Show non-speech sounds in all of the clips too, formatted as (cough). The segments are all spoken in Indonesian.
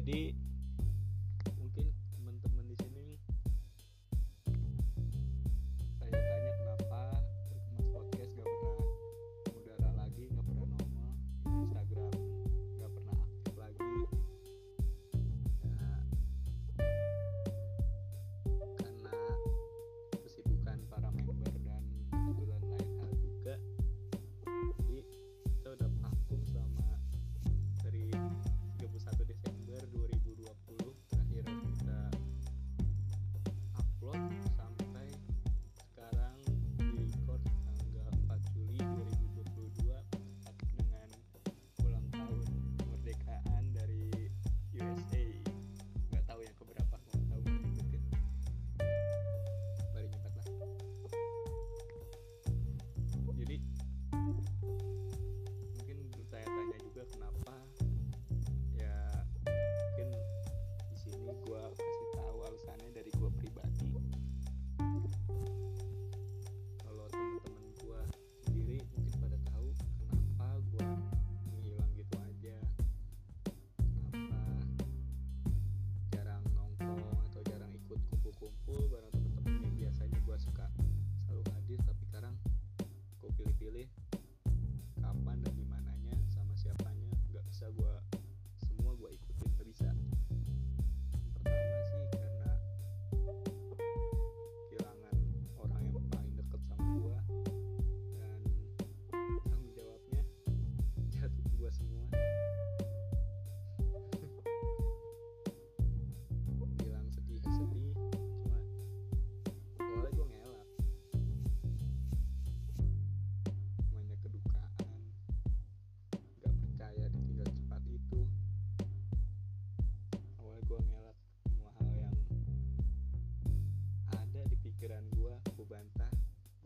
jadi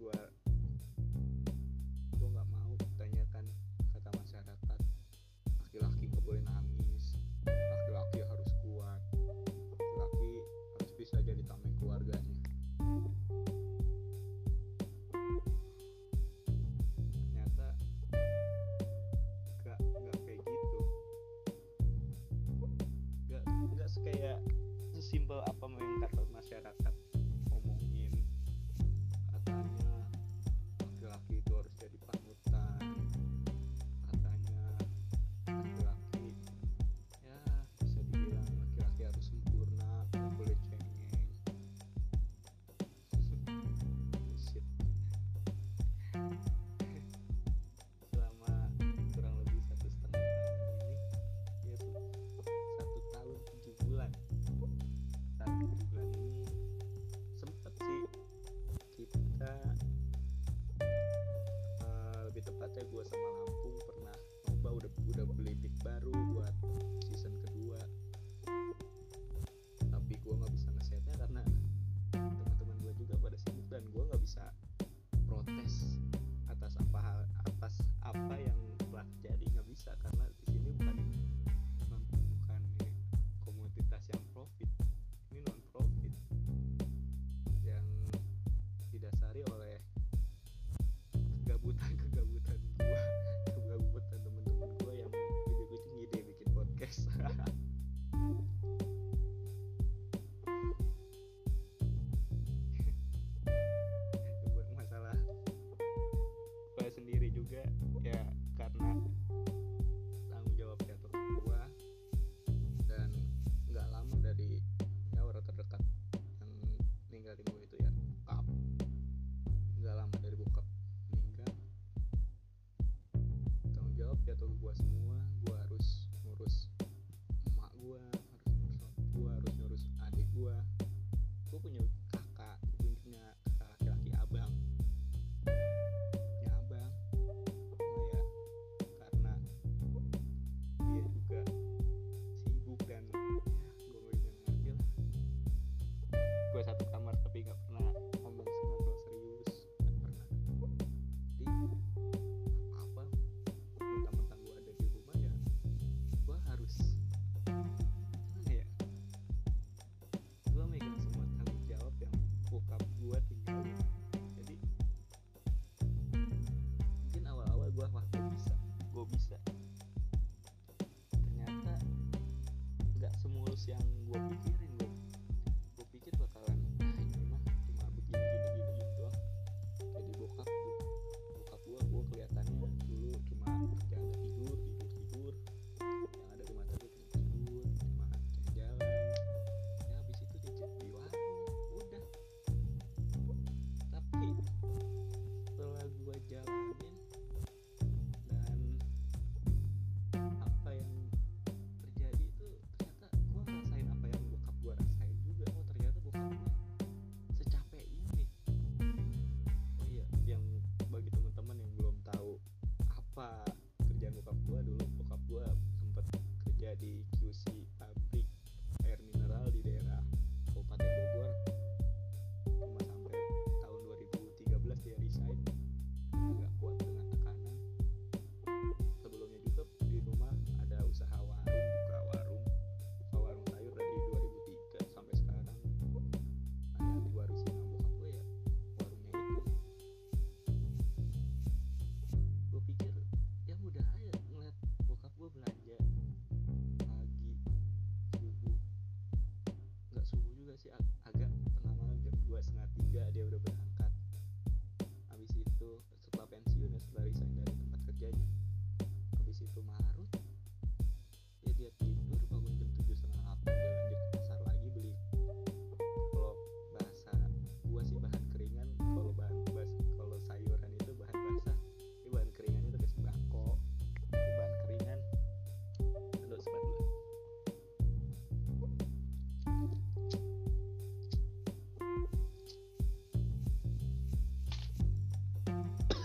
gue gue nggak mau tanyakan kata masyarakat. Laki-laki gak boleh nangis laki-laki harus kuat laki-laki harus bisa jadi tameng keluarganya. Ternyata gak gak kayak gitu. Gak gak kayak sesimpel apa yang kata masyarakat. what we.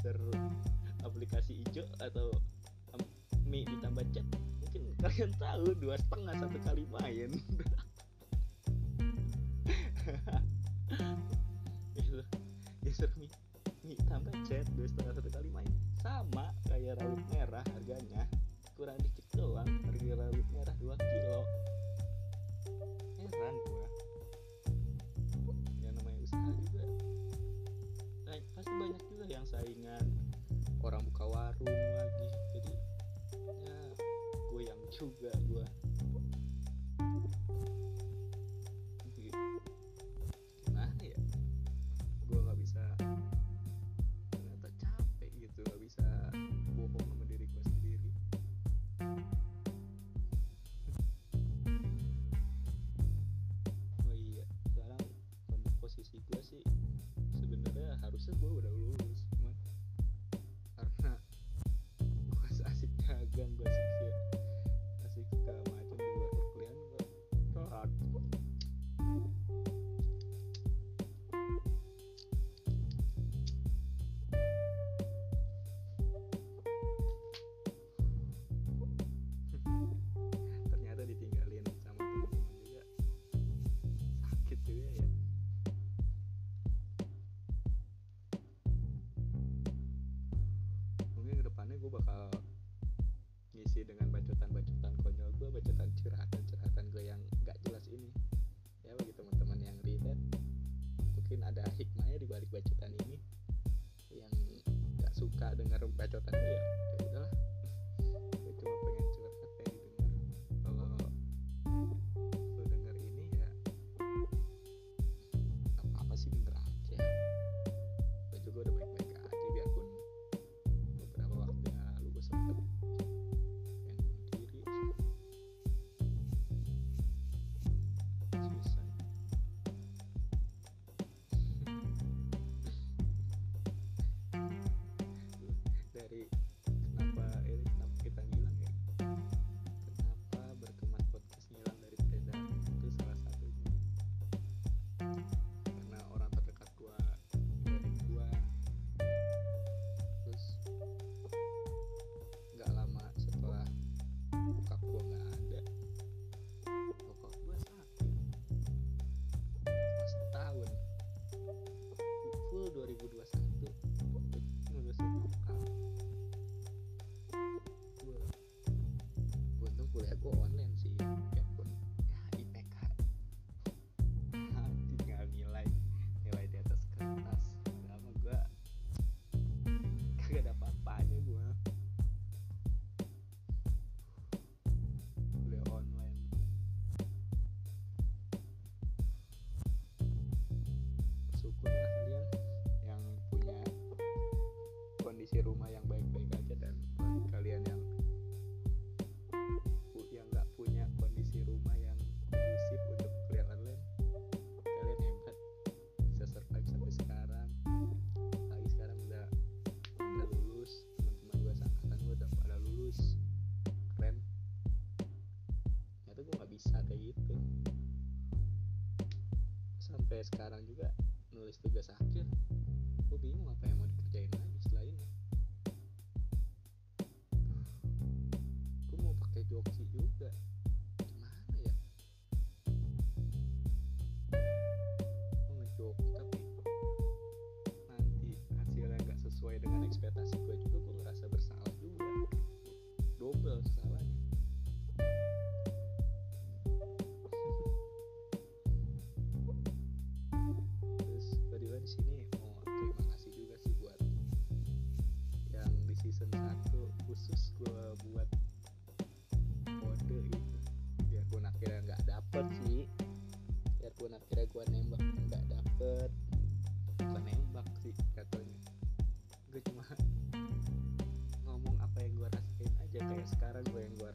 user aplikasi hijau atau mie ditambah chat? Mungkin kalian tahu dua setengah satu kali main. YouTube, velho. gue bakal ngisi dengan bacotan-bacotan konyol gue bacotan curhatan-curhatan gue yang gak jelas ini. Ya bagi teman-teman yang relate mungkin ada hikmahnya di balik bacotan ini. Yang gak suka dengar bacotan gue ya, ya udahlah. kayak sekarang juga nulis tugas akhir. Gue bingung apa yang mau dikerjain lagi selain ya. gue mau pakai joki juga. sekarang gue yang gue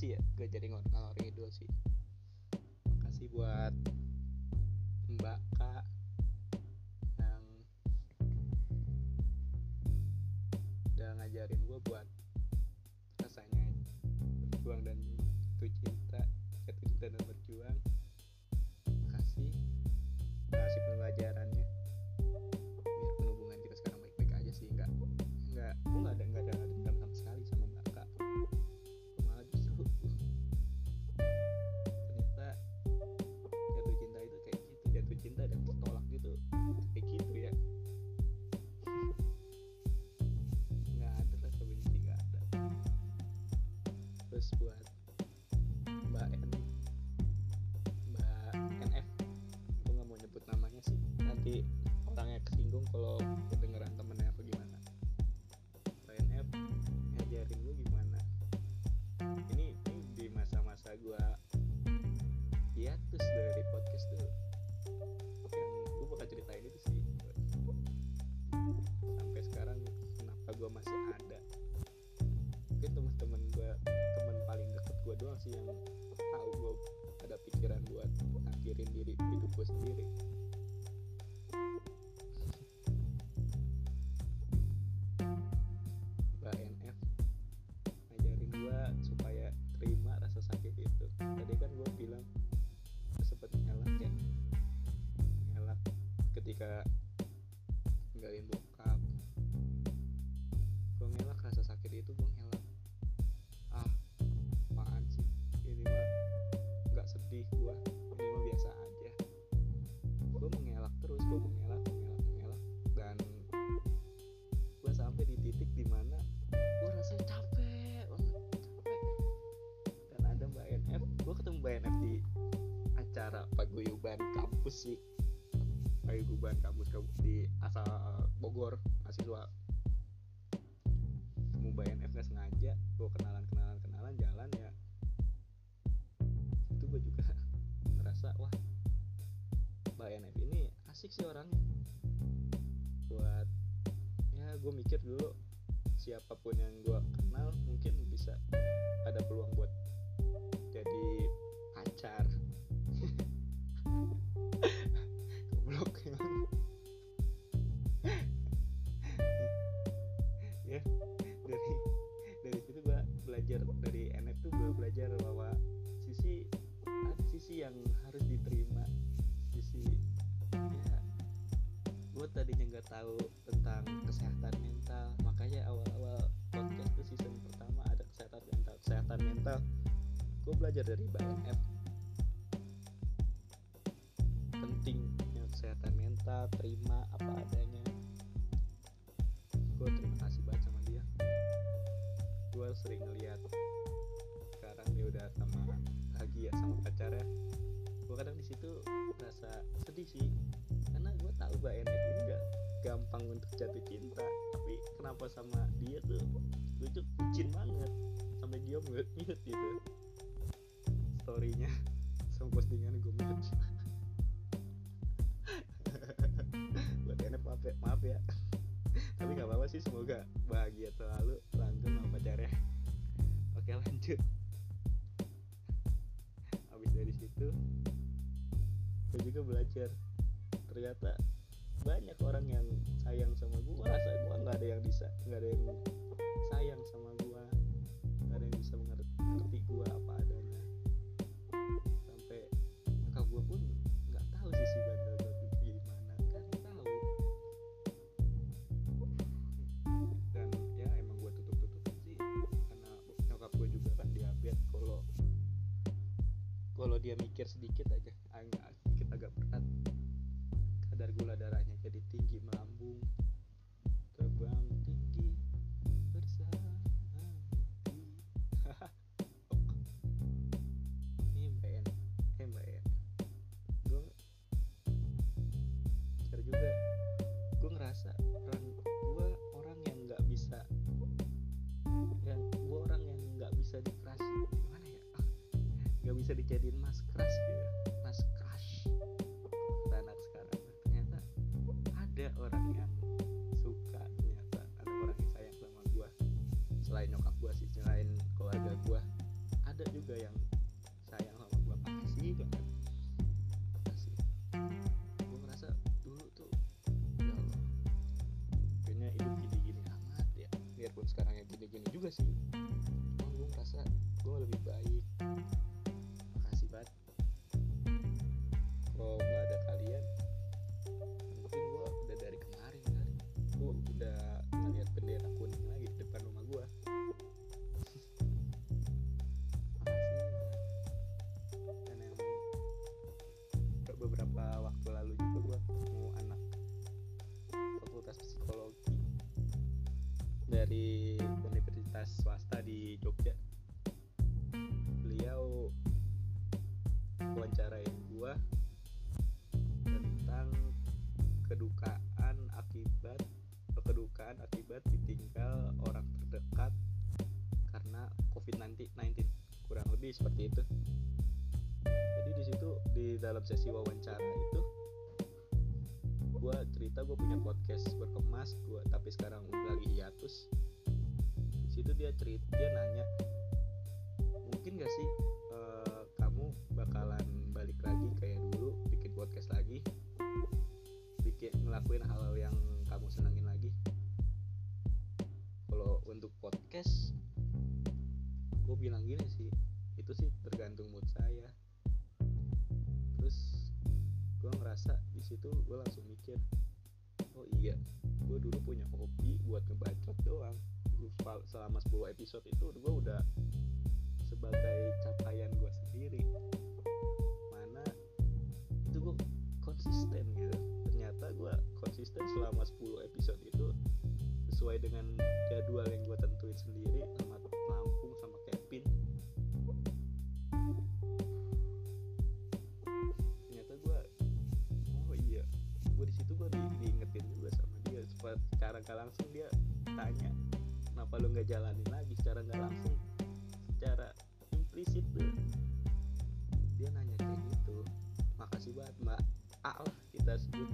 makasih ya gak jadi ngalorin itu sih. Makasih buat mbak kak yang udah ngajarin gue buat rasanya berjuang dan itu cinta jatuh cinta dan berjuang. Makasih. Makasih pembelajarannya doang sih yang tahu gue ada pikiran buat akhirin diri hidup gue sendiri acara paguyuban kampus sih. Paguyuban kampus di asal Bogor mahasiswa. Mbak NF nggak sengaja gue kenalan kenalan kenalan jalan ya. Itu gue juga (laughs) ngerasa wah mbak NF ini asik sih orangnya. Buat ya gue mikir dulu siapa pun yang gue kenal mungkin bisa ada peluang buat jadi pacar belajar bahwa sisi ada sisi yang harus diterima sisi ya gue tadinya nggak tahu tentang kesehatan mental makanya awal-awal podcast tuh season pertama ada kesehatan mental. Kesehatan mental gue belajar dari BNF pentingnya kesehatan mental terima apa adanya. Gue terima kasih banget sama dia. Gue sering ngeliat bahagia sama pacarnya gue kadang di situ rasa sedih sih karena gue tahu mbak Enet ini gak gampang untuk jatuh cinta tapi kenapa sama dia tuh gue tuh bucin banget sampai dia mute mute gitu. Storynya sama postingan gue mute. (laughs) Buat Enet maaf ya, maaf ya. Tapi gak apa-apa sih semoga bahagia selalu langgeng sama pacarnya. Oke lanjut situ gue juga belajar. Ternyata banyak orang yang sayang sama gue rasa gue nggak ada yang bisa nggak ada yang sayang sama gue nggak ada yang bisa mengerti gue apa adanya kalau dia mikir sedikit aja agak sedikit agak berat kadar gula darahnya jadi tinggi melambung dari universitas swasta di Jogja. Beliau wawancarain gua tentang kedukaan akibat kedukaan akibat ditinggal orang terdekat karena COVID-19 kurang lebih seperti itu. Jadi di situ di dalam sesi wawancara itu gue cerita gue punya podcast berkemas gue tapi sekarang udah lagi hiatus situ dia cerita dia nanya mungkin gak sih uh, kamu bakalan balik lagi kayak dulu bikin podcast lagi? Bikin ngelakuin hal-hal yang kamu senengin lagi? Kalau untuk podcast gue bilang gini sih itu sih tergantung mood saya. Terus gue ngerasa di situ gue langsung mikir oh iya gue dulu punya hobi buat ngebacot doang. Selama 10 episode itu gue udah sebagai capaian gue sendiri. Mana itu gue konsisten gitu. Ternyata gue konsisten selama 10 episode itu sesuai dengan jadwal yang gue tentuin sendiri sama Lampung gue di diingetin juga sama dia. Secara gak langsung dia tanya kenapa lu nggak jalanin lagi? Secara nggak langsung secara implisit tuh dia nanya kayak gitu. Makasih banget mbak. A lah kita sebut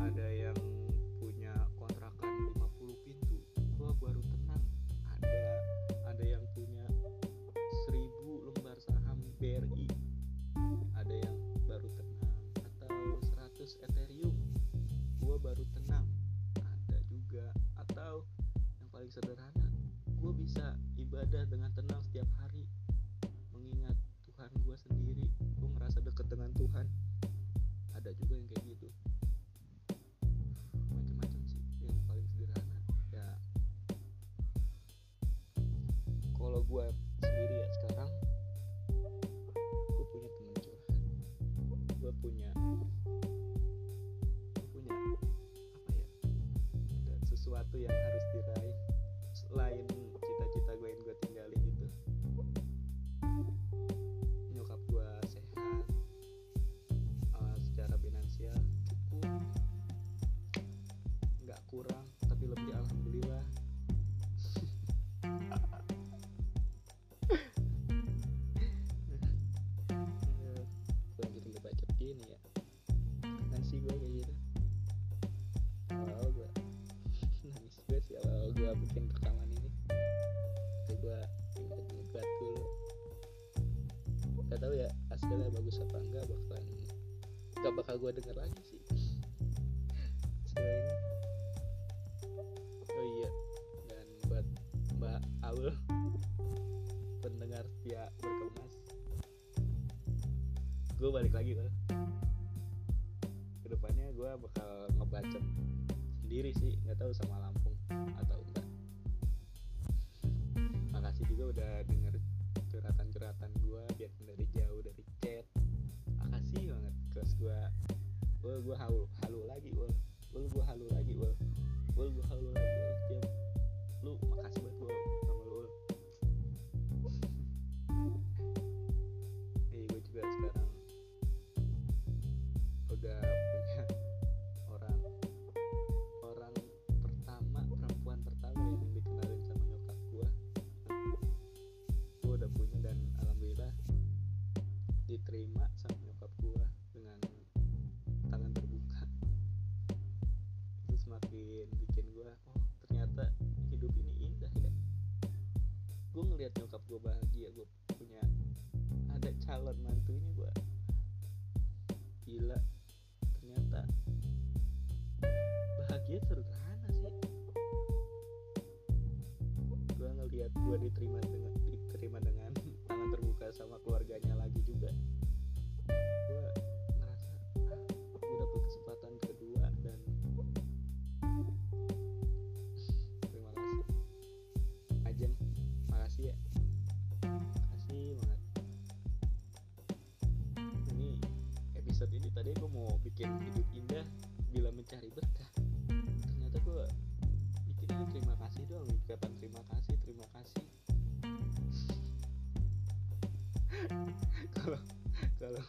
ada yang punya kontrakan 50 pintu gue baru tenang. Ada ada yang punya 1000 lembar saham BRI ada yang baru tenang atau 100 Ethereum gue baru tenang. Ada juga atau yang paling sederhana gue bisa ibadah dengan tenang setiap hari mengingat Tuhan gue sendiri. Gue ngerasa deket dengan Tuhan. Ada juga yang kayak gitu gak bakal gue denger lagi sih. Setelah ini oh iya dan buat mbak Aul pendengar setia berkemas gue balik lagi loh ke depannya gue bakal ngebacot sendiri sih nggak tahu sama Lampung atau enggak. Makasih juga udah denger curhatan-curhatan gue biarpun dari jauh dari terus gue gue gue halu halu lagi gue ul gue halu lagi gue ul gue halu lagi ul tiap lu makasih buat gue sama lu ul eh gue juga sekarang udah punya orang orang pertama perempuan pertama yang dikenalin sama nyokap gue gue udah punya dan alhamdulillah diterima. Ngeliat nyokap gue bahagia gue punya ada calon mantunya gue gila. Ternyata bahagia sederhana sih. Gue ngeliat gue diterima dengan diterima dengan tangan terbuka sama keluarganya lagi tadi gue mau bikin hidup indah bila mencari berkah. Ternyata gue bikinnya terima kasih doang ucapan terima kasih terima kasih. (laughs) Kalau kalau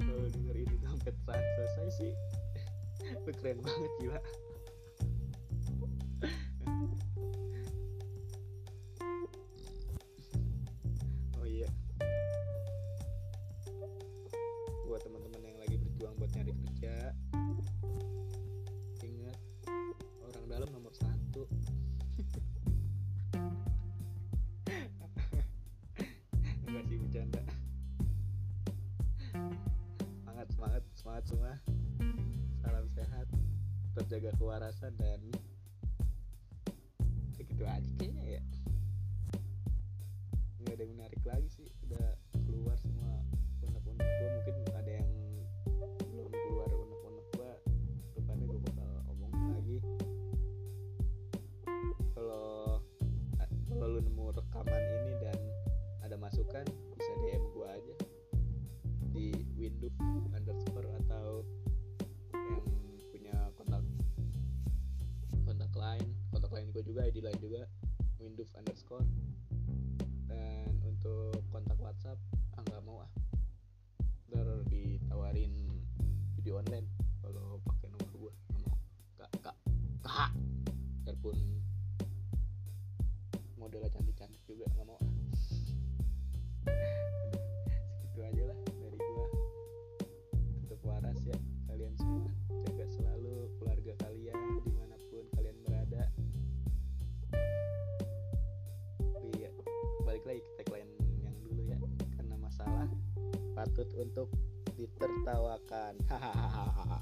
kalau denger ini sampai sa- selesai sih (laughs) lu keren banget gila kerja ingat orang dalam nomor satu. (laughs) Enggak sih bercanda semangat semangat semangat semua. Salam sehat terjaga kewarasan dan juga ID lain juga window underscore. Dan untuk kontak WhatsApp ah nggak mau ah. Ntar ditawarin video online kalau pakai nomor gue nggak mau. Kak kak kak biarpun modelnya cantik-cantik juga nggak mau ah. (laughs) Segitu aja lah patut untuk ditertawakan. Hahaha